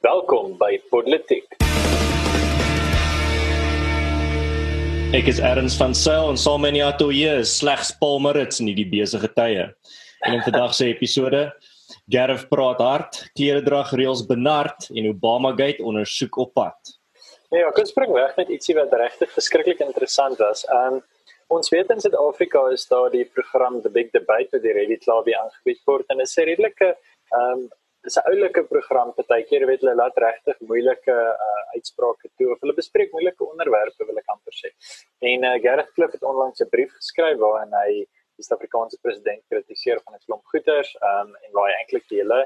Welkom by Politiek. Ek is Erns van Sail en saam met Jato hier slegs Paul Marits in hierdie besige tye. En in vandag se episode Gareth praat hard, kleredrag reëls benard en Obama Gate ondersoek op pad. Ja, ek spring weg met ietsie wat regtig verskriklik interessant was. Um ons weet in Suid-Afrika is daar die program The Big Debate wat deur Reddit klaar weer aangebied word en dit is 'n redelike um dis 'n oulike program partykeer weet hulle laat regtig moeilike uh, uitsprake toe of hulle bespreek moeilike onderwerpe wil ek amper sê. En uh, Gareth Cliff het onlangs 'n brief geskryf waarin hy die Suid-Afrikaanse president kritiseer van 'n klomp goeters um, en waar hy eintlik die hele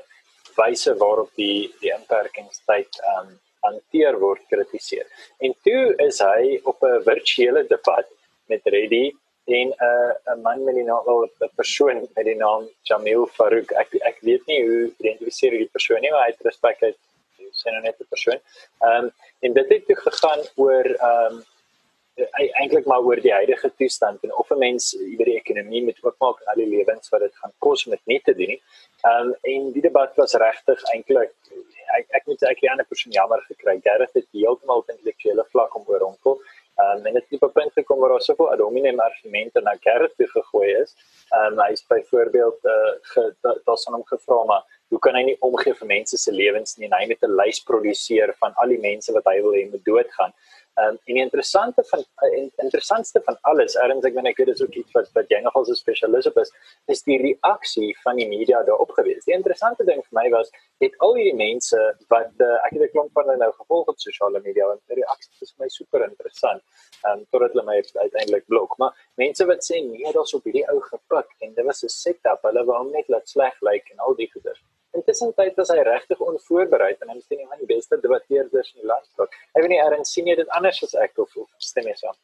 wyse waarop die die inperkingstyd um, hanteer word kritiseer. En toe is hy op 'n virtuele debat met Reddy en 'n uh, 'n man met die naam wel 'n persoon met die naam Jamil Farouk. Ek ek weet nie hoe identifiseer die persoon nie, maar hy het respek uit sy nou net 'n persoon. Ehm um, en dit het toe gegaan oor ehm um, eintlik maar oor die huidige toestand en of 'n mens oor die ekonomie met oopmaak en al die lewens wat dit gaan kos om dit nie te doen nie. Ehm um, en die debat was regtig eintlik ek ek moet ek die ander persoon jammer gekry. Gareth het heeltemal op intellektuele vlak om oor hom kom. Um, en dit het op 'n punt gekom waar daar soveel ad hominem argumente na Gerrit toe gegooi is. Um, hy is byvoorbeeld uh daar son hom gevra maar hoe kan hy nie omgee vir mense se lewens nie en hy met 'n lys produseer van al die mense wat hy wil hê moet doodgaan. Um, en die interessante van uh, interessantste van alles, erns ek weet ek weet dit is ook iets wat wat jy nogal so spesialis op is, is die reaksie van die media daarop gewees. Die interessante ding vir my was het al hierdie mense wat uh, ek het 'n klomp van hulle nou gevolg op sosiale media en die reaksie is vir my super interessant. Ehm um, totdat hulle my uiteindelik blok. Maar mense wat sê nee, daar's op hierdie ou gepik en dit was 'n setup. Hulle wou hom net laat sleg lyk like, en al die goeders. Intussen tyd was hy regtig onvoorbereid en hy is een van die beste debatteerders in die land. Ek weet nie Aaron sien jy dit anders as ek of, of stem jy saam?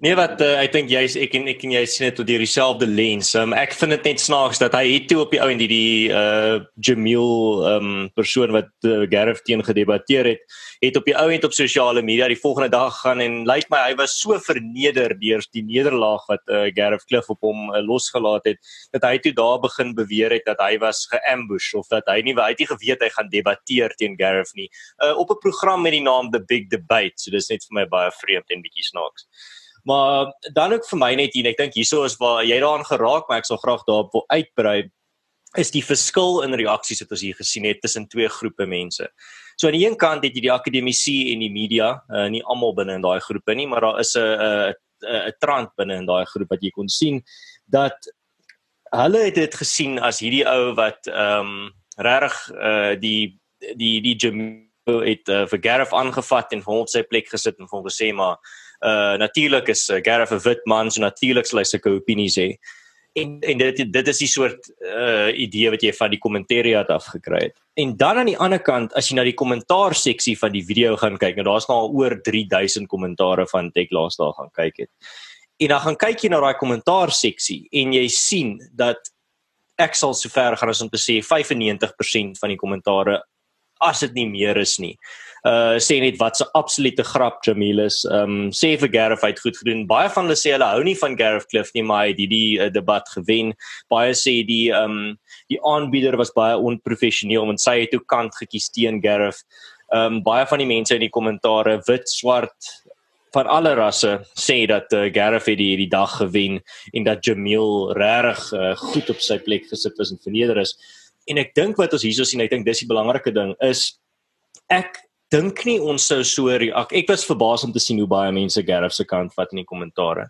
Nee wat uh, ek dink jy's ek en ek en jy sien dit tot deur dieselfde lens. Um, ek vind dit net snaaks dat hy het toe op die ou en die die uh Jamil um persoon wat uh, Gareth teen gedebatteer het, het op die ou end op sosiale media die volgende dag gaan en lyk like my hy was so verneder deur die nederlaag wat uh, Gareth Cliff op hom uh, losgelaat het dat hy toe daar begin beweer het dat hy was geambush of dat hy nie hy het nie geweet hy gaan debatteer teen Gareth nie uh, op 'n program met die naam The Big Debate. So dis net vir my baie vreemd en bietjie snaaks. Maar dan ook vir my net hier, ek dink hieso is waar jy daaraan geraak, maar ek sal graag daarop wil uitbrei is die verskil in reaksies wat ons hier gesien het tussen twee groepe mense. So aan die een kant het jy die akademici en die media, uh, nie almal binne in daai groepe nie, maar daar is 'n 'n trend binne in daai groep wat jy kon sien dat hulle het dit gesien as hierdie ou wat ehm um, regtig uh, die die die Jamil het uh, vir Gareth aangevat en vir hom op sy plek gesit en vir hom gesê maar uh natuurlik is uh, Gareth 'n wit man so natuurlik sal hy sulke opinies hê. En en dit dit is die soort uh idee wat jy van die kommentaar af gekry het. En dan aan die ander kant as jy na die kommentaar seksie van die video gaan kyk, nou daar's nou al oor 3000 kommentare van Tech laas daar gaan kyk het. En dan gaan kyk jy na daai kommentaar seksie en jy sien dat ek sal sover gaan as om te sê 95% van die kommentare as dit nie meer is nie uh sê net wat se absolute grap Jamil is. Um sê vir Gareth het goed gedoen. Baie van hulle sê hulle hou nie van Gareth Cliff nie, maar hy het hierdie uh, debat gewen. Baie sê die um die aanbieder was baie onprofessioneel want sy het ook kant gekies teen Gareth. Um baie van die mense in die kommentare wit, swart van alle rasse sê dat uh, Gareth het hierdie dag gewen en dat Jamil regtig uh, goed op sy plek gesit was en verneder is. En ek dink wat ons hierso sien, ek dink dis die belangrike ding is ek dink nie ons sou so reak. Ek was verbaas om te sien hoe baie mense Gareth se kant vat in die kommentare.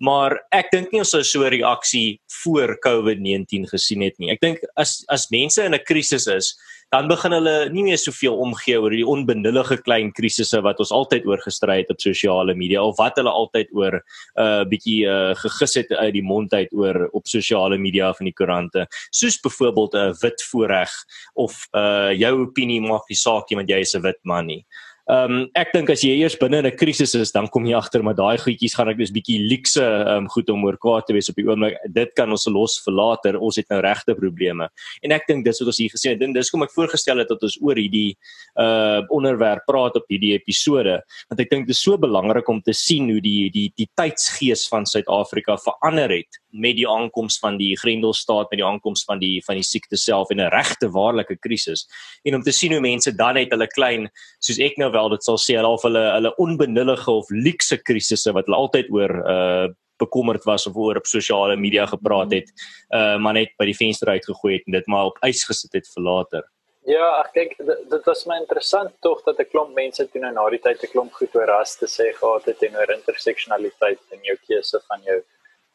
Maar ek dink nie ons sou so 'n reaksie voor COVID-19 gesien het nie. Ek dink as as mense in 'n krisis is, dan begin hulle nie meer soveel omgee oor die onbenullige klein krisisse wat ons altyd oor gestry het op sosiale media of wat hulle altyd oor 'n uh, bietjie uh, gegis het uit die mond uit oor op sosiale media van die koerante soos byvoorbeeld 'n uh, wit voorreg of uh, jou opinie maak nie saak nie want jy is 'n wit man nie. Ehm um, ek dink as jy eers binne 'n krisis is, dan kom jy agter maar daai goedjies gaan ek dis bietjie luukse ehm um, goed om oor kwaad te wees op die oomblik. Dit kan ons los vir later. Ons het nou regte probleme. En ek dink dis wat ons hier gesien het. Dink dis kom ek voorgestel het dat ons oor hierdie uh onderwerp praat op hierdie episode, want ek dink dit is so belangrik om te sien hoe die die die tydsgees van Suid-Afrika verander het met die aankoms van die Grendelstaat met die aankoms van die van die siekte self en 'n regte waarlike krisis. En om te sien hoe mense dan net hulle klein soos ek nou wel dit sal sê of hulle hulle onbenullige of luukse krisisse wat hulle altyd oor uh bekommerd was of oor op sosiale media gepraat het uh maar net by die venster uitgegooi het en dit maar op ys gesit het vir later. Ja, ek dink dit was my interessant tog dat 'n klomp mense toe nou na die tyd 'n klomp goed oor ras te sê gehad het en oor interseksionaliteit in jou keuse van jou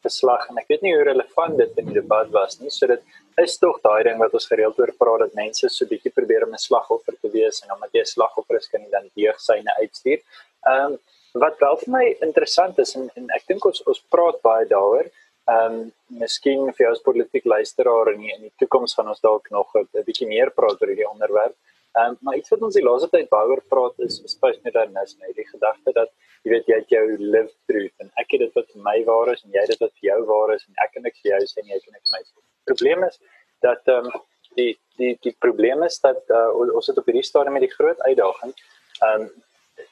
geslag en ek weet nie hoe relevant dit in die debat was nie. So dit is tog daai ding wat ons gereeld oor praat dat mense so bietjie probeer om 'n slagoffer te wees en omdat jy 'n slagoffer is kan jy dan deeg syne uitstuur. Ehm um, wat wel vir my interessant is en, en ek dink ons ons praat baie daaroor Ehm um, miskien vir as politiek luisteraar in die, die toekoms gaan ons dalk nog 'n bietjie meer praat oor hierdie onderwerp. Ehm um, maar iets wat ons die laaste tyd baie oor praat is is postmodernisme, die gedagte dat jy weet jy het jou live truth en ek het dit wat vir my waar is en jy dit wat vir jou waar is en ek kan niks vir jou sê en jy kan niks vir my sê. Die probleem is dat ehm um, die die die probleem is dat uh, ons sit op hierdie stadium met die groot uitdaging ehm um,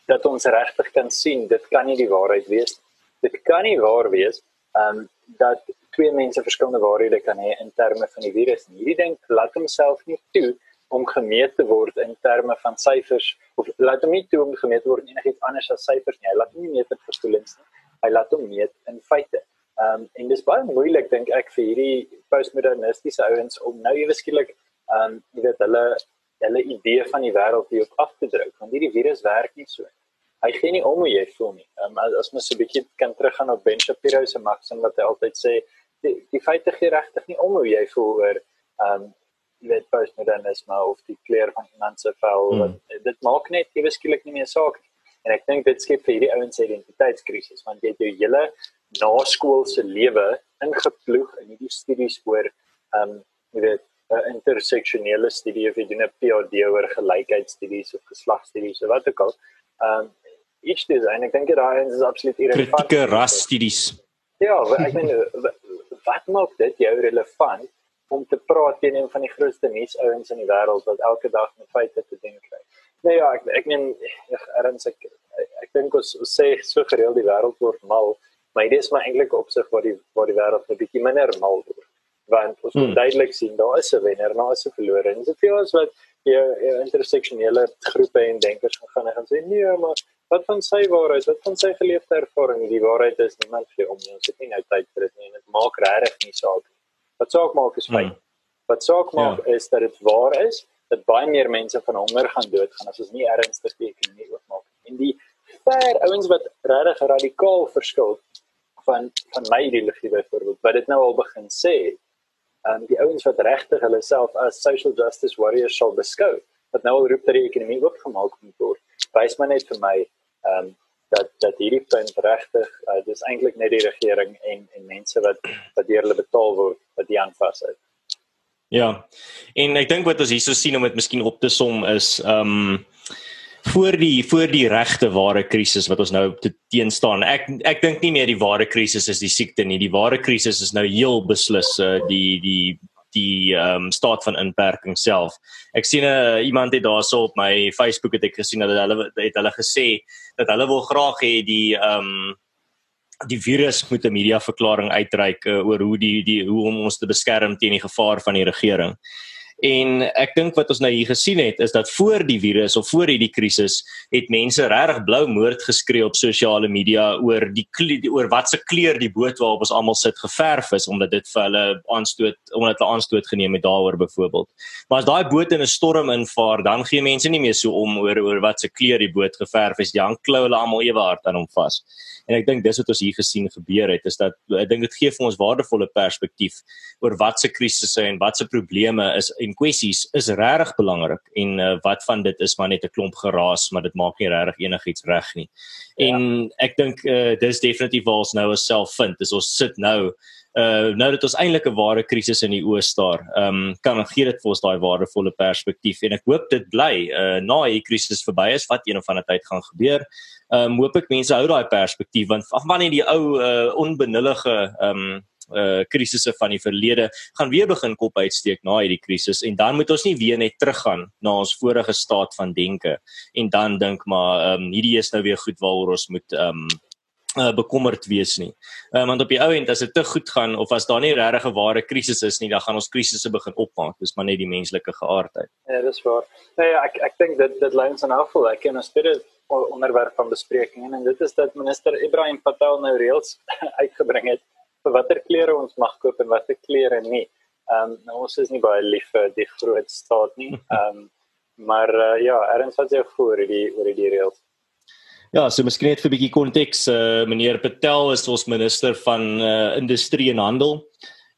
dat ons regtig kan sien dit kan nie die waarheid wees. Dit kan nie waar wees ehm um, dat twee mense verskillende waarhede kan hê in terme van die virus. Hierdie ding laat homself nie toe om gemeet te word in terme van syfers of laat hom nie toe om gemeet word enigiets anders as syfers nie. Hy laat hom nie meet in gevoelens nie. Hy laat hom meet in feite. Ehm um, en dis baie moeilik dink ek vir hierdie postmodernistiese ouens om nou ewe skielik ehm um, jy weet hulle hulle idee van die wêreld hier op af te druk want hierdie virus werk nie so hy gee nie om hoe jy voel nie. Um, as mens so 'n bietjie kan teruggaan op Ben Shapiro se maksim wat hy altyd sê, die, die feite gee regtig nie om hoe jy voel oor ehm um, net postmodernisme of die kleur van iemand se vel. Hmm. Dit maak net ewe skielik nie meer saak nie. En ek dink dit skep vir hierdie ouens se identiteitskrisis want jy het jou hele naskoolse lewe ingeploeg in hierdie studies oor ehm um, jy weet 'n interseksionele studie of jy doen 'n PhD oor gelykheidsstudies of geslagstudies of wat ook al. Ehm um, iets dis en ek dink daai is absoluut irrelevant. Kritieke rasstudies. Ja, ek meen wat maak dit jou relevant om te praat teen een van die grootste nuusouens in die wêreld wat elke dag met feite te doen kry. Nee ja, ek ek meen erns ek ek dink ons, ons sê so gereeld die wêreld word mal, maar dit is maar eintlik op sig wat die wat die wêreld 'n bietjie minder mal word. Want ons moet hmm. duidelik sien daar is 'n wenner, daar is 'n verlorer. En dit is vir ons wat jou, jou interseksionele groepe en denkers gaan gaan sê nee, maar wat van sy waarheid, wat van sy geleefde ervaring, die waarheid is niemand gee om nie. Ons het nie nou tyd vir dit nie en dit maak regtig nie saak nie. Wat saak maak is feit. Hmm. Wat saak maak ja. is dat dit waar is dat baie meer mense van honger gaan doodgaan as ons nie ernstig die ekonomie oopmaak nie. En die ver ouens wat regtig radikaal verskil van van my ideologie byvoorbeeld, wat dit nou al begin sê, um, die ouens wat regtig hulle self as social justice warriors sal beskou, wat nou al roep dat die ekonomie oopgemaak moet word, wys maar net vir my ehm um, dat dat hierdie punt regtig uh, dis eintlik net die regering en en mense wat wat deur hulle betaal word wat die aanvashou. Ja. En ek dink wat ons hierso sien om dit miskien op te som is ehm um, voor die voor die regte ware krisis wat ons nou te teen staan. Ek ek dink nie meer die ware krisis is die siekte nie. Die ware krisis is nou heel beslis uh, die die die ehm um, staat van inperking self. Ek sien 'n uh, eh, iemand het daarso op my Facebook het ek gesien dat hulle het hulle gesê dat hulle wil graag hê die ehm um, die virus moet 'n media verklaring uitreik uh, oor hoe die die hoe om ons te beskerm teen die gevaar van die regering. En ek dink wat ons nou hier gesien het is dat voor die virus of voor hierdie krisis het mense regtig blou moord geskree op sosiale media oor die oor wat se kleur die boot waarop ons almal sit geverf is omdat dit vir hulle aanstoot omdat hulle aanstoot geneem het daaroor byvoorbeeld. Maar as daai boot in 'n storm invaar, dan gee mense nie meer so om oor oor wat se kleur die boot geverf is. Dan klou hulle almal ewe hard aan hom vas. En ek dink dis wat ons hier gesien gebeur het is dat ek dink dit gee vir ons waardevolle perspektief oor wat se krisisse en wat se probleme is en kwessies is regtig belangrik en uh, wat van dit is maar net 'n klomp geraas maar dit maak nie regtig enigiets reg nie. Ja. En ek dink uh, dis definitief waar ons nou osself vind. Dis ons sit nou uh nou dat ons eintlik 'n ware krisis in die oos staar. Ehm um, kan gee dit vir ons daai waardevolle perspektief en ek hoop dit bly uh na hierdie krisis verby is wat een of ander tyd gaan gebeur ehm um, hoop ek mense hou daai perspektief want af wanneer die ou uh, onbenullige ehm um, uh krisisse van die verlede gaan weer begin kop uitsteek na hierdie krisis en dan moet ons nie weer net teruggaan na ons vorige staat van denke en dan dink maar ehm um, hierdie is nou weer goed waaroor ons moet ehm um, uh, bekommerd wees nie. Uh, want op die ou end as dit te goed gaan of as daar nie regtig 'n ware krisis is nie, dan gaan ons krisisse begin opmaak. Dis maar net die menslike geaardheid. Ja, dis waar. Nee, ek ek dink dit dit lyn aan afval. Ek ken 'n tweede onderwerp van bespreking en dit is dat minister Ibrahim Patel nou reëls uitgebring het watter klere ons mag koop en watter klere nie. Ehm um, nou ons is nie baie lief vir die groot staat nie. Ehm um, maar uh, ja, erns wat jy voor die oor die reëls. Ja, so miskien net vir 'n bietjie konteks, uh, meneer Patel is ons minister van uh, industrie en handel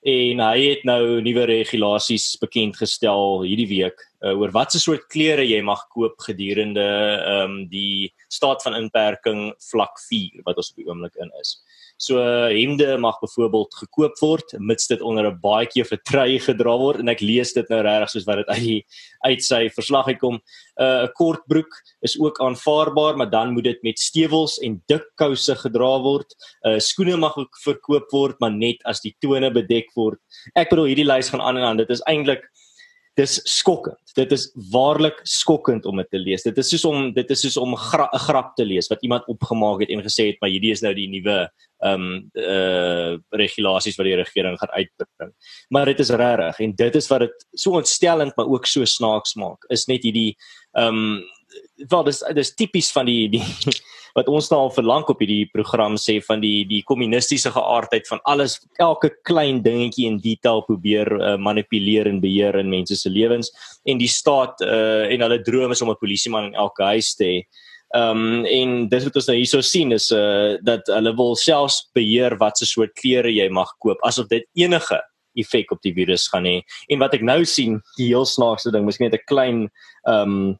en hy het nou nuwe regulasies bekend gestel hierdie week uh, oor watse soort klere jy mag koop gedurende ehm um, die staat van inperking vlak 4 wat ons op die oomblik in is. So hemde mag byvoorbeeld gekoop word mits dit onder 'n baadjie of 'n trui gedra word en ek lees dit nou regtig soos wat dit uit uit sy verslag uitkom. 'n uh, Kort broek is ook aanvaarbaar, maar dan moet dit met stewels en dik kouse gedra word. Uh skoene mag ook verkoop word, maar net as die tone bedek word. Ek bedoel hierdie lys gaan aan en aan. Dit is eintlik dis skokkend. Dit is waarlik skokkend om dit te lees. Dit is soos om dit is soos om 'n gra grap te lees wat iemand opgemaak het en gesê het maar hierdie is nou die nuwe ehm um, uh regulasies wat die regering gaan uitbring. Maar dit is regtig en dit is wat dit so ontstellend maar ook so snaaks maak. Is net hierdie ehm um, wel dis dis tipies van die die wat ons nou al verlang op hierdie program sê van die die kommunistiese geaardheid van alles elke klein dingetjie in detail probeer uh, manipuleer en beheer in mense se lewens en die staat uh, en hulle droom is om 'n polisieman in elke huis te hê. Ehm um, en dis wat ons nou hierso sien is uh dat hulle wil selfs beheer wat se soort klere jy mag koop asof dit enige effek op die virus gaan hê. En wat ek nou sien, die heel snaakste ding, miskien net 'n klein ehm um,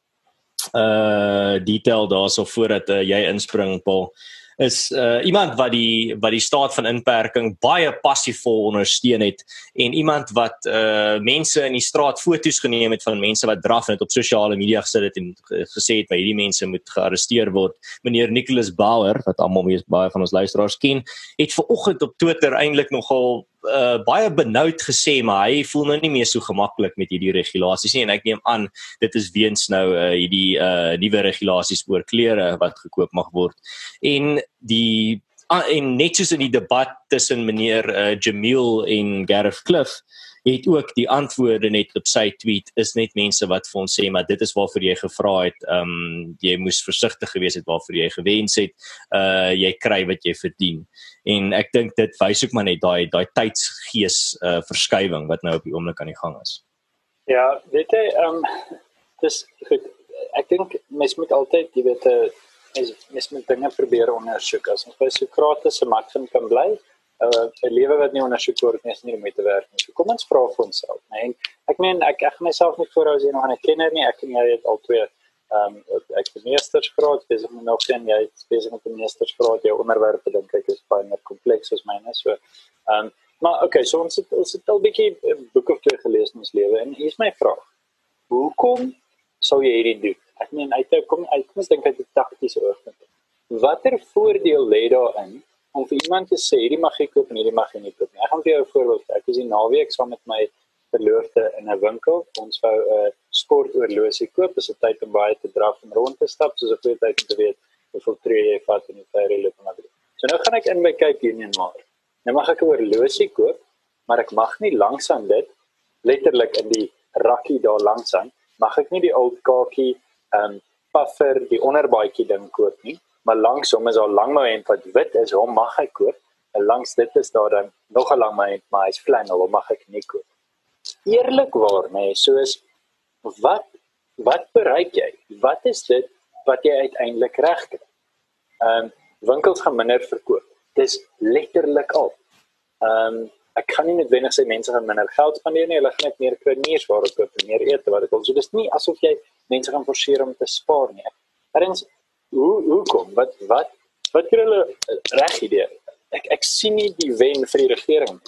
uh detail daarso voordat uh, jy inspring Paul is uh iemand wat die wat die staat van inperking baie passiefvol ondersteun het en iemand wat uh mense in die straat foto's geneem het van mense wat draf en dit op sosiale media gesit het en gesê het by hierdie mense moet gearresteer word. Meneer Nicholas Bauer wat almal baie van ons luisteraars ken het ver oggend op Twitter eintlik nogal uh, baie benoud gesê maar hy voel nou nie meer so gemaklik met hierdie regulasies nie. En ek neem aan dit is weens nou uh, hierdie uh, nuwe regulasies oor klere wat gekoop mag word. En die uh, en net soos in die debat tussen meneer uh, Jamil en Gareth Cliff het ook die antwoorde net op sy tweet is net mense wat vir ons sê maar dit is waarvoor jy gevra het. Ehm um, jy moes versigtig gewees het waarvoor jy gewens het. Uh jy kry wat jy verdien. En ek dink dit wys ook maar net daai daai tydsgees uh verskywing wat nou op die oomblik aan die gang is. Ja weet jy ehm um, dis goed. Ek dink mens moet altyd jy weet uh, mens mens moet dinge probeer ondersoek. As ons by Sokrates se maksim kan bly 'n uh, lewe wat nie ondersoek word nie is nie om te werk nie. So kom ons vra vir onsself, né? Nee? Ek meen ek ek myself nie voorhou as jy nog 'n kenner nie. Ek en jy het al twee ehm um, ek het meestersgraad, besig met nog een jy het besig met 'n meestersgraad. Jou onderwerpe dink ek is baie meer kompleks as myne. So ehm um, maar okay, so ons het ons het al bietjie boeke of twee gelees in ons lewe en hier is my vraag. Hoekom sou jy hierdie doen? Ek meen uit kom uit kom ons dink uit 'n taktiese oogpunt. Watter voordeel lê daarin om vir iemand te sê hierdie mag ek koop en hierdie mag ek nie koop nie. Ek gaan vir jou 'n voorbeeld gee. Ek was in naweek saam met my verloofde in 'n winkel. Ons wou 'n sportoorlosie koop. Dit is 'n tyd om baie te draf en rond te stap, soos 'n goeie tyd om te weet hoeveel tree jy vat in die ferry loop en wat. So nou gaan ek in my kyk hier in maar. Nou mag ek 'n oorlosie koop, maar ek mag nie langs aan dit letterlik in die rakkie daar langs aan mag ek nie die ou kakie ehm um, puffer die onderbaadjie ding koop nie maar langs hom is daar langmouend wat wit is, hom mag ek koop. En langs dit is daar dan nog 'n langmouend, maar hy's flannel, hom mag ek nie koop. Eerlikwaar, nê, nee, soos wat wat bereik jy? Wat is dit wat jy uiteindelik regkry? Ehm um, winkels gaan minder verkoop. Dis letterlik al. Ehm um, ek kan nie noodwendig sê mense gaan minder geld spandeer nie, hulle gaan net meer kruiniers waar hulle koop, meer ete wat ek wil. So dis nie asof jy mense gaan forceer om te spaar nie. Erns hoe hoe kom wat wat wat kry hulle reg idee? Ek ek sien nie die wen vir die regering.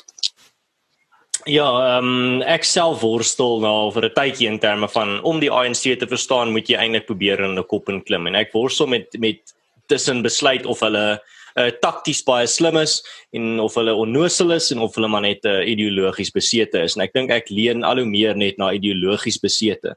Ja, ehm um, ek self worstel nou vir 'n tydjie in terme van om die ANC te verstaan, moet jy eintlik probeer in 'n kop en klim. En ek worstel met met tussen besluit of hulle uh, takties baie slim is en of hulle onnosel is en of hulle maar net uh, ideologies besete is. En ek dink ek leun al hoe meer net na ideologies besete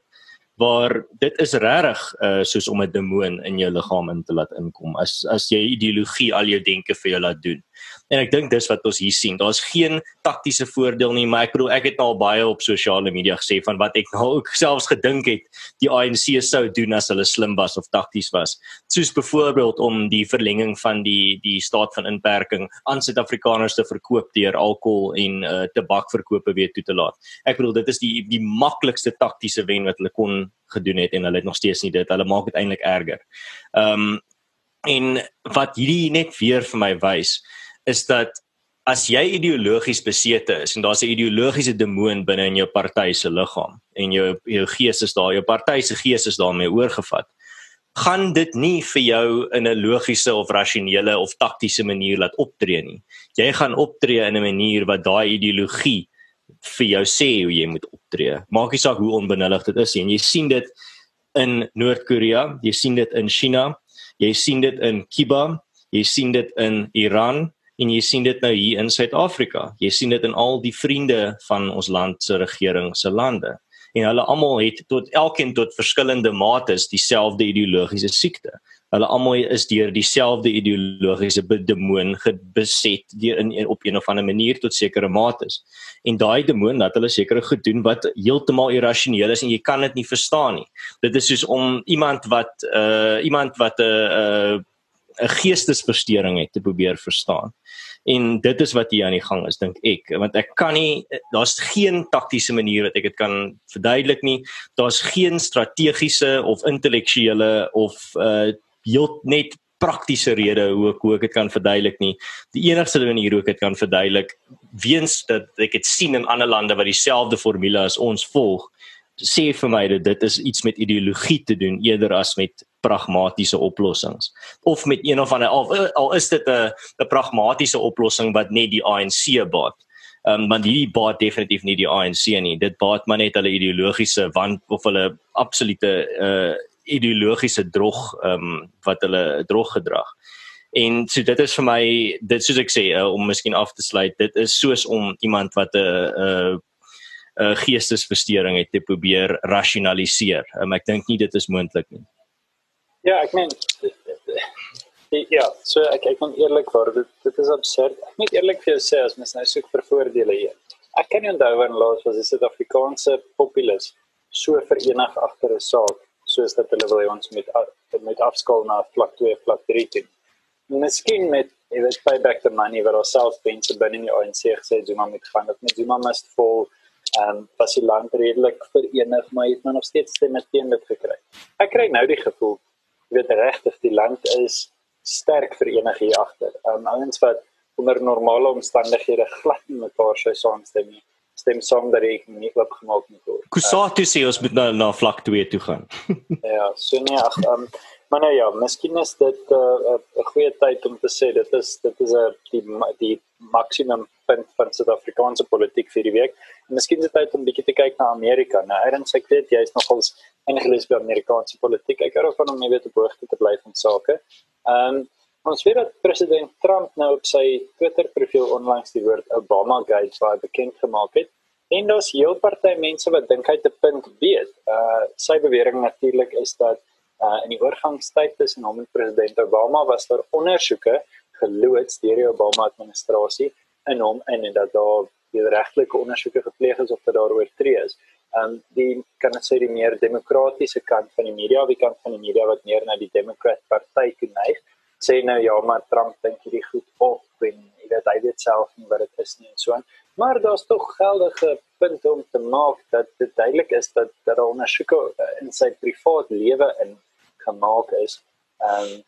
waar dit is regtig uh, soos om 'n demoon in jou liggaam in te laat inkom as as jy ideologie al jou denke vir jou laat doen. En ek dink dis wat ons hier sien. Daar's geen taktiese voordeel nie, maar ek bedoel ek het nou al baie op sosiale media gesê van wat ek nou ook selfs gedink het die ANC sou doen as hulle slim was of takties was. Soos byvoorbeeld om die verlenging van die die staat van inperking aan Suid-Afrikaners te verkoop deur alkohol en uh, tabakverkope weer toe te laat. Ek bedoel dit is die die maklikste taktiese wen wat hulle kon gedoen het en hulle het nog steeds nie dit. Hulle maak dit eintlik erger. Ehm um, en wat hierdie net weer vir my wys is dat as jy ideologies besete is en daar's 'n ideologiese demoon binne in jou party se liggaam en jou jou gees is daar, jou party se gees is daarmee oorgevat, gaan dit nie vir jou in 'n logiese of rasionele of taktiese manier laat optree nie. Jy gaan optree in 'n manier wat daai ideologie vir jou sê hoe jy moet optree. Maak nie saak hoe onbenullig dit is nie. En jy sien dit in Noord-Korea, jy sien dit in China, jy sien dit in Kuba, jy sien dit in Iran, en jy sien dit nou hier in Suid-Afrika. Jy sien dit in al die vriende van ons land se regering se lande. En hulle almal het tot elkeen tot verskillende mates dieselfde ideologiese siekte. Hulle almal is deur dieselfde ideologiese demoon beset deur in, in op een of ander manier tot sekere mates. En daai demoon laat hulle sekere goed doen wat heeltemal irrasioneel is en jy kan dit nie verstaan nie. Dit is soos om iemand wat uh iemand wat 'n uh, uh 'n geestesversteuring het te probeer verstaan. En dit is wat hier aan die gang is dink ek, want ek kan nie daar's geen taktiese manier wat ek dit kan verduidelik nie. Daar's geen strategiese of intellektuele of uh heel net praktiese rede hoe ek hoe ek dit kan verduidelik nie. Die enigste manier hoe ek dit kan verduidelik weens dat ek dit sien in ander lande wat dieselfde formule as ons volg, sê vir my dat dit is iets met ideologie te doen eerder as met pragmatiese oplossings of met een of ander al, al is dit 'n 'n pragmatiese oplossing wat net die ANC baat. Ehm um, want hierdie baat definitief nie die ANC nie. Dit baat maar net hulle ideologiese want of hulle absolute uh ideologiese drog ehm um, wat hulle drog gedrag. En so dit is vir my dit soos ek sê uh, om miskien af te sluit, dit is soos om iemand wat 'n uh, uh, 'n geestesversteuring het te probeer rasionaliseer. Um, ek dink nie dit is moontlik nie. Ja, ek meen ja, so ek ek moet eerlikwaar dit dit is absurd. Ek moet eerlik vir jou sê as mens nou soek vir voordele hier. Ek kan nie onthou wanneer laas was die Suid-Afrikaanse populace so verenig agter 'n saak soos dat hulle wil ons met met afskaal na vlak 2, vlak 3 toe. Miskien met jy weet payback the money wat ons self binne binne die ANC gesê Zuma moet gaan dat met Zuma must fall ehm um, was die land redelik verenig maar het maar nog steeds stemme teen dit gekry. Ek kry nou die gevoel weet regtig die land is sterk verenig hier agter. Um, ouens wat onder normale omstandighede glad nie mekaar sou saamstem nie. Stem saam dat ek nie loop gemaak nie hoor. Kusatu sê ons moet na na vlak 2 toe gaan. ja, so nee, ag um, maar nou ja, miskien is dit eh, 'n uh, 'n goeie tyd om te sê dit is dit is 'n die die maksimum punt van Suid-Afrikaanse politiek vir die week. En miskien is dit tyd om bietjie te kyk na Amerika. Nou, Ernst, ek weet jy is nogals ingelees by Amerikaanse politiek. Ek hou van om net te boog te bly van sake. Ehm um, ons weet dat president Trump nou op sy Twitter profiel onlangs die woord Obama Gate baie bekend gemaak het. En daar's heel party mense wat dink hy te punt weet. Uh sy bewering natuurlik is dat uh in die oorgangstyd tussen hom en president Obama was daar ondersoeke geloods deur die Obama administrasie in hom en en dat daar wederregtelike ondersoeke gepleeg is of dat daar oortree is. Um die kan ek sê die meer demokratiese kant van die media, die kant van die media wat meer na die Democrat party geneig, sê nou ja, maar Trump dink hierdie goed op en jy weet hy weet self nie wat dit is nie en so aan. Maar daar's tog geldige punte om te maak dat dit duidelik is dat dat daar ondersoeke in sy privaat lewe in gemaak is. Um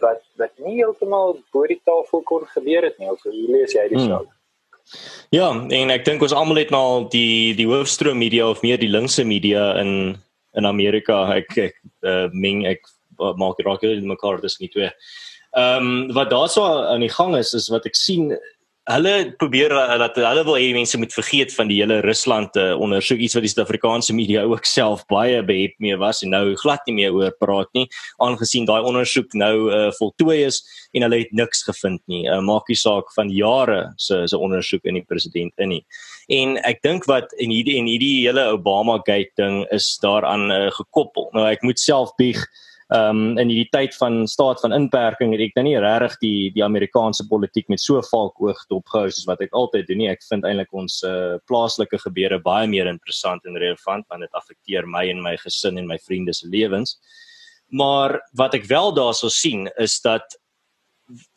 wat wat nie heeltemal bo die tafel kon gebeur het nie. Hoe lees jy die hmm. Ja, en ek dink ons almal het nou die die hoofstroom media of meer die linkse media in in Amerika. Ek ek uh, meng ek maak raak hulle mekaar tussen die twee. Ehm um, wat daarso aan die gang is is wat ek sien hulle probeer dat hulle wil hê mense moet vergeet van die hele Rusland uh, ondersoek iets wat die Suid-Afrikaanse media ook self baie behep mee was en nou glad nie meer oor praat nie aangesien daai ondersoek nou uh, voltooi is en hulle het niks gevind nie. Uh, maak nie saak van jare se se ondersoek in die president in nie. En ek dink wat in hierdie en hierdie hele Obama gate ding is daaraan uh, gekoppel. Nou ek moet self bieg ehm um, in hierdie tyd van staat van inperking het ek nou nie regtig die die Amerikaanse politiek met so valk oog dopgehou soos wat ek altyd doen nie. Ek vind eintlik ons uh, plaaslike gebeure baie meer interessant en relevant want dit affekteer my en my gesin en my vriende se lewens. Maar wat ek wel daarso sien is dat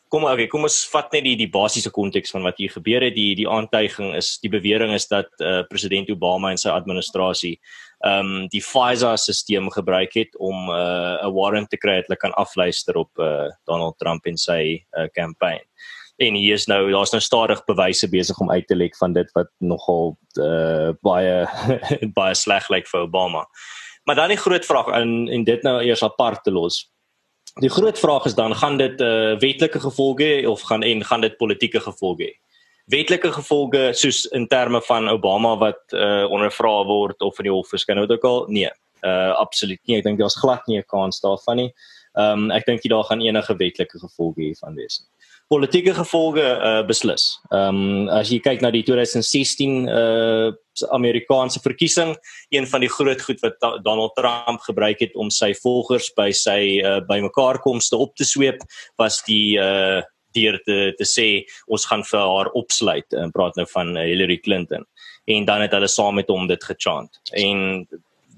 kom okay, kom ons vat net die die basiese konteks van wat hier gebeur het. Die die aantuiging is die bewering is dat uh, president Obama en sy administrasie ehm um, die FISA-stelsel gebruik het om uh, 'n warrant te kry dat hulle kan afluister op uh, Donald Trump en sy kampanje. Uh, en hier is nou daar's nou stadig bewyse besig om uit te lek van dit wat nogal uh, baie baie sleg lyk vir Obama. Maar dan die groot vraag en en dit nou eers apart te los. Die groot vraag is dan gaan dit uh, wetlike gevolge of gaan en gaan dit politieke gevolge hê? wetlike gevolge soos in terme van Obama wat uh ondervra word of in die hof verskyn wat ook al? Nee. Uh absoluut nie. Ek dink daar's glad nie 'n kans daarvan nie. Um ek dink jy daar gaan enige wetlike gevolge hiervan wees politieke gevolge uh beslis. Um as jy kyk na die 2016 uh Amerikaanse verkiesing een van die groot goed wat Donald Trump gebruik het om sy volgers by sy uh, bymekaarkomste op te sweep was die uh deur te te sê ons gaan vir haar opsluit en praat nou van eh, Hillary Clinton. En dan het hulle saam met hom dit gechant. En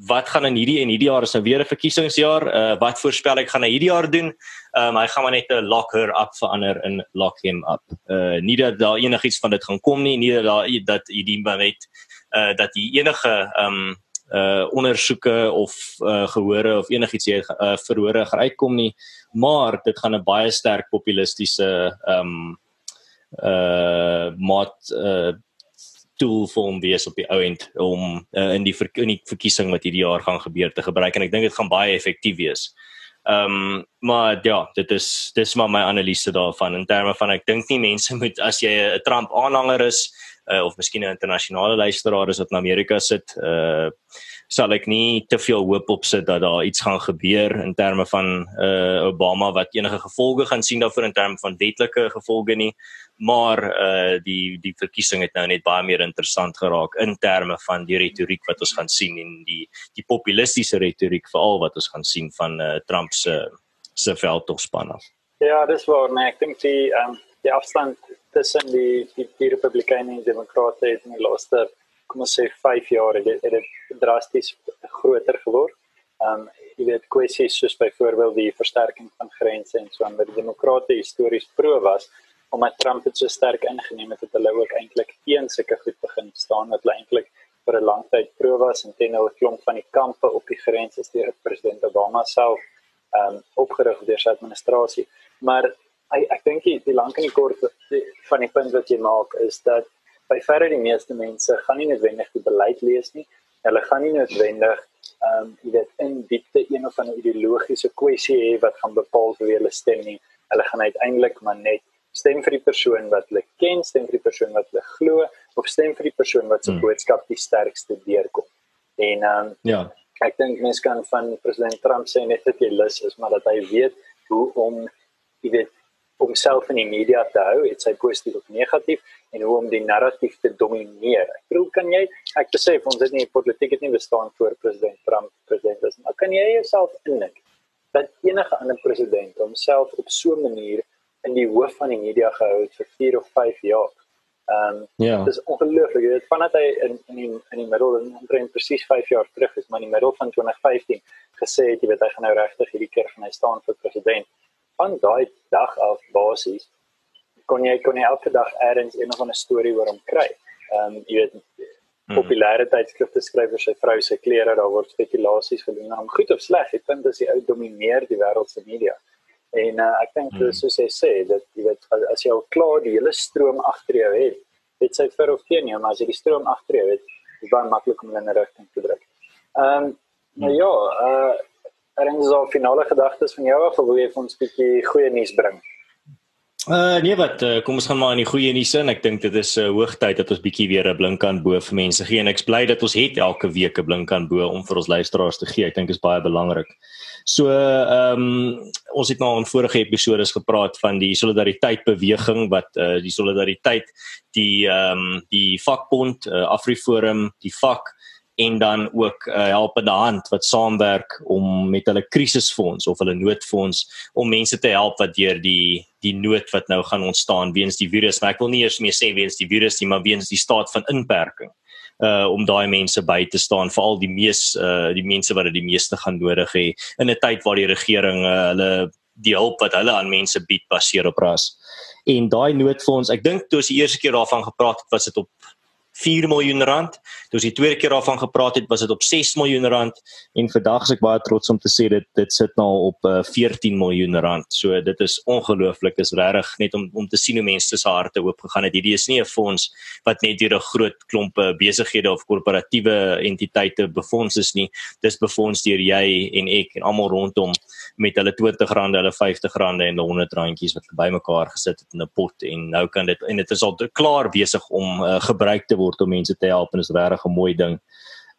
wat gaan in hierdie en hierdie jaar is nou weer 'n verkiesingsjaar. Uh, wat voorspel ek gaan hy hierdie jaar doen? Um, hy gaan maar net 'n lock her up verander in lock him up. Uh, nie dat daar enigiets van dit gaan kom nie nie dat daar dat hierdie net uh, dat die enige um, uh ondersoeke of uh gehore of enigiets hier uh, verhore gaan uitkom nie. Maar dit gaan 'n baie sterk populistiese ehm um, uh mat uh tool vir hom wees op die ou end om uh, in die ver in die verkiesing wat hierdie jaar gaan gebeur te gebruik. En ek dink dit gaan baie effektief wees. Ehm um, maar ja, dit is dis maar my analise daarvan. In terme van ek dink nie mense moet as jy 'n Trump aanhanger is uh, of miskien 'n internasionale luisteraar is wat in Amerika sit, uh sal ek nie te veel hoop op sit dat daar iets gaan gebeur in terme van uh Obama wat enige gevolge gaan sien daarvoor in terme van wetlike gevolge nie maar uh die die verkiesing het nou net baie meer interessant geraak in terme van die retoriek wat ons gaan sien en die die populistiese retoriek veral wat ons gaan sien van uh Trump se se veldtogspan af. Ja, dis waar nee, ek dink die um die afstand tussen die die, die Republikeine en Demokrate het in die laaste kom ons sê 5 jaar het dit, het dit drasties groter geword. Um jy weet kwessies soos byvoorbeeld die versterking van grense en so aan wat die demokrate histories pro was omdat Trump dit so sterk ingeneem het dat hulle ook eintlik teen sulke goed begin staan dat hulle eintlik vir 'n lang tyd pro was en teen 'n klomp van die kampe op die grense deur president Obama self um opgerig deur sy administrasie. Maar ek ek dink die, die lank en die kort die, van die punt wat jy maak is dat by verre die meeste mense gaan nie noodwendig die beleid lees nie. Hulle gaan nie noodwendig ehm um, jy weet in diepte een of ander ideologiese kwessie hê wat gaan bepaal hoe hulle stem nie. Hulle gaan uiteindelik maar net stem vir die persoon wat hulle ken, stem vir die persoon wat hulle glo of stem vir die persoon wat se hmm. boodskap die sterkste deurkom. En ehm um, ja. Ek dink mense kan van president Trump sê net dat hy lus is, maar dat hy weet hoe om jy weet homself in die media te hou, dit sy positief of negatief en hoe om die narratief te domineer. Ek bedoel kan jy ek besef ons het nie politiek het nie bestaan voor president Trump president is, maar kan jy jouself indink dat enige ander president homself op so 'n manier in die hoof van die media gehou het vir 4 of 5 jaar? Ehm um, ja. Dit is ongelooflik. Dit vandat hy in in die in die middel en omtrent presies 5 jaar terug is, maar in die middel van 2015 gesê het jy weet hy gaan nou regtig hierdie keer van hy staan vir president van daai dag af basies kon jy kon jy elke dag eers een of ander storie oor hom kry. Ehm um, jy weet hmm. populêre tydskrifte skryf oor sy vrou se klere, daar word spekulasies gedoen om goed of sleg. Ek vind dis die ou domineer die wêreld se media. En uh, ek dink hmm. soos hy sê dat jy weet as jy al klaar die hele stroom agter jou het, het sy vir of teen jou, maar as jy die stroom agter jou het, is baie maklik om in 'n rigting te druk. Ehm um, nou ja, uh Erns al finale gedagtes van jou of wil jy vir ons 'n bietjie goeie nuus bring? Uh nee wat uh, kom ons gaan maar in die goeie in. Ek dink dit is 'n uh, hoogtyd dat ons bietjie weer 'n blinkkant bo vir mense gee en ek's bly dat ons het elke week 'n blinkkant bo om vir ons luisteraars te gee. Ek dink dit is baie belangrik. So ehm um, ons het nou in vorige episode gepraat van die solidariteit beweging wat uh, die solidariteit die ehm um, die vakbond uh, Afriforum die vak en dan ook 'n uh, helpende hand wat saamwerk om met hulle krisisfonds of hulle noodfonds om mense te help wat deur die die nood wat nou gaan ontstaan weens die virus. Maar ek wil nie eers meer sê weens die virus nie, maar weens die staat van inperking. Uh om daai mense by te staan, veral die mees uh die mense wat dit die meeste gaan nodig hê in 'n tyd waar die regering uh, hulle die hulp wat hulle aan mense bied baseer op ras. En daai noodfonds, ek dink toe as die eerste keer daarvan gepraat het, was dit op 4 miljoen rand. Toe ons die tweede keer daarvan gepraat het, was dit op 6 miljoen rand en vandag is ek baie trots om te sê dit dit sit nou op uh, eh, 14 miljoen rand. So dit is ongelooflik, is regtig net om om te sien hoe mense se harte oop gegaan het. Hierdie is nie 'n fonds wat net deur 'n groot klomp eh, besighede of korporatiewe entiteite befonds is nie. Dis befonds deur jy en ek en almal rondom met hulle R20, hulle R50 en hulle R100 randjies wat bymekaar gesit het in 'n pot en nou kan dit en dit is al klaar besig om uh, gebruik te word om mense te help en is regtig 'n mooi ding.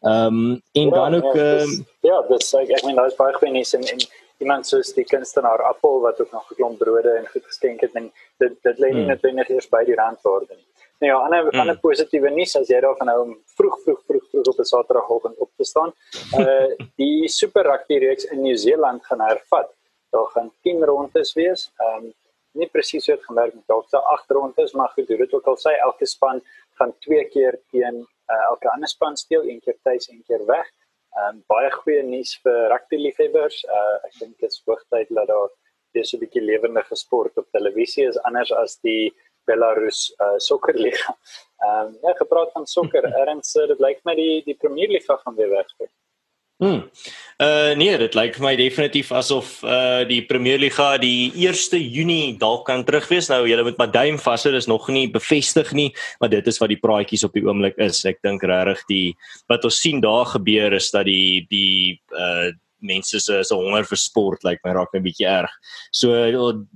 Ehm um, en ja, dan ook ehm ja, dis ja, ek meen daar's baie nuus en en iemand soos die kunstenaar Appel wat ook nog 'n klomp brode en goed geskenk het en dit dit lê nie hmm. net eers by die randwaarde nie. Nou ja, ander hmm. ander positiewe nuus as jy daarvan hou om vroeg vroeg vroeg vroeg op 'n Saterdagoggend op te staan. Uh die Super Rugby reeks in Nieu-Seeland gaan hervat. Daar gaan 10 rondes wees. Ehm um, nie presies hoe dit gemerk het dalk se 8 rondes, maar goed, dit ook al sê elke span gaan twee keer teen uh, elke ander span speel, een keer tuis en een keer weg. Ehm um, baie goeie nuus vir rugby liefhebbers. Uh, ek dink dit is hoogtyd dat daar weer so 'n bietjie lewendige sport op televisie is anders as die Belarus uh, sokkerliga. Ehm um, ja, gepraat van sokker, erns dit lyk my die die Premier Liga gaan weer wegspeel. Hmm. Uh nee, dit lyk vir my definitief asof uh die Premier Liga die 1 Junie dalk kan terugwees. Nou julle moet maar duim vas hou, dis nog nie bevestig nie, maar dit is wat die praatjies op die oomblik is. Ek dink regtig die wat ons sien daar gebeur is dat die die uh mense se se honger vir sport lyk like, my raak 'n bietjie erg. So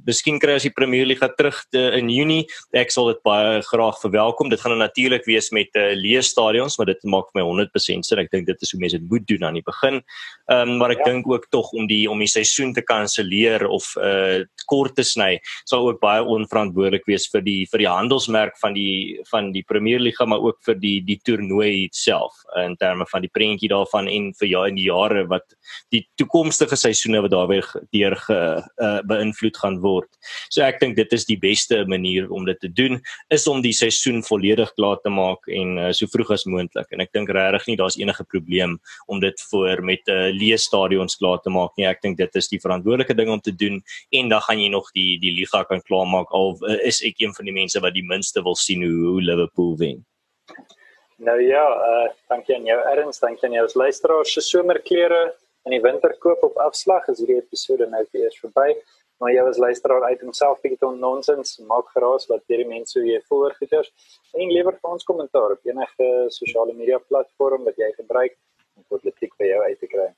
miskien kry ons die Premier League terug te, in Junie. Ek sal dit baie graag verwelkom. Dit gaan natuurlik wees met uh, leë stadions, maar dit maak vir my 100% sin. Ek dink dit is hoe mense dit moet doen aan die begin. Ehm um, maar ek ja. dink ook tog om die om die seisoen te kanselleer of uh kort te sny, sal ook baie onverantwoordelik wees vir die vir die handelsmerk van die van die Premier League, maar ook vir die die toernooi self in terme van die prentjie daarvan en vir ja in die jare wat die die toekomstige seisoene wat daarbey deur ge uh, beïnvloed gaan word. So ek dink dit is die beste manier om dit te doen is om die seisoen volledig klaar te maak en uh, so vroeg as moontlik. En ek dink regtig nie daar's enige probleem om dit voor met 'n uh, leë stadions klaar te maak nie. Ek dink dit is die verantwoordelike ding om te doen en dan gaan jy nog die die liga kan klaarmaak al uh, is ek een van die mense wat die minste wil sien hoe, hoe Liverpool wen. Nou ja, uh, dankie aan jou Erns, dankie aan jou luisteraars se somerklere in die winter koop op afslag is hierdie episode nou eers verby. Maar jy as luisteraar uit homself bietjie ton nonsens maak geraas wat hierdie mense weer voorgeders en lewer vir ons kommentaar op enige sosiale media platform wat jy gebruik om politiek by jou uit te kry.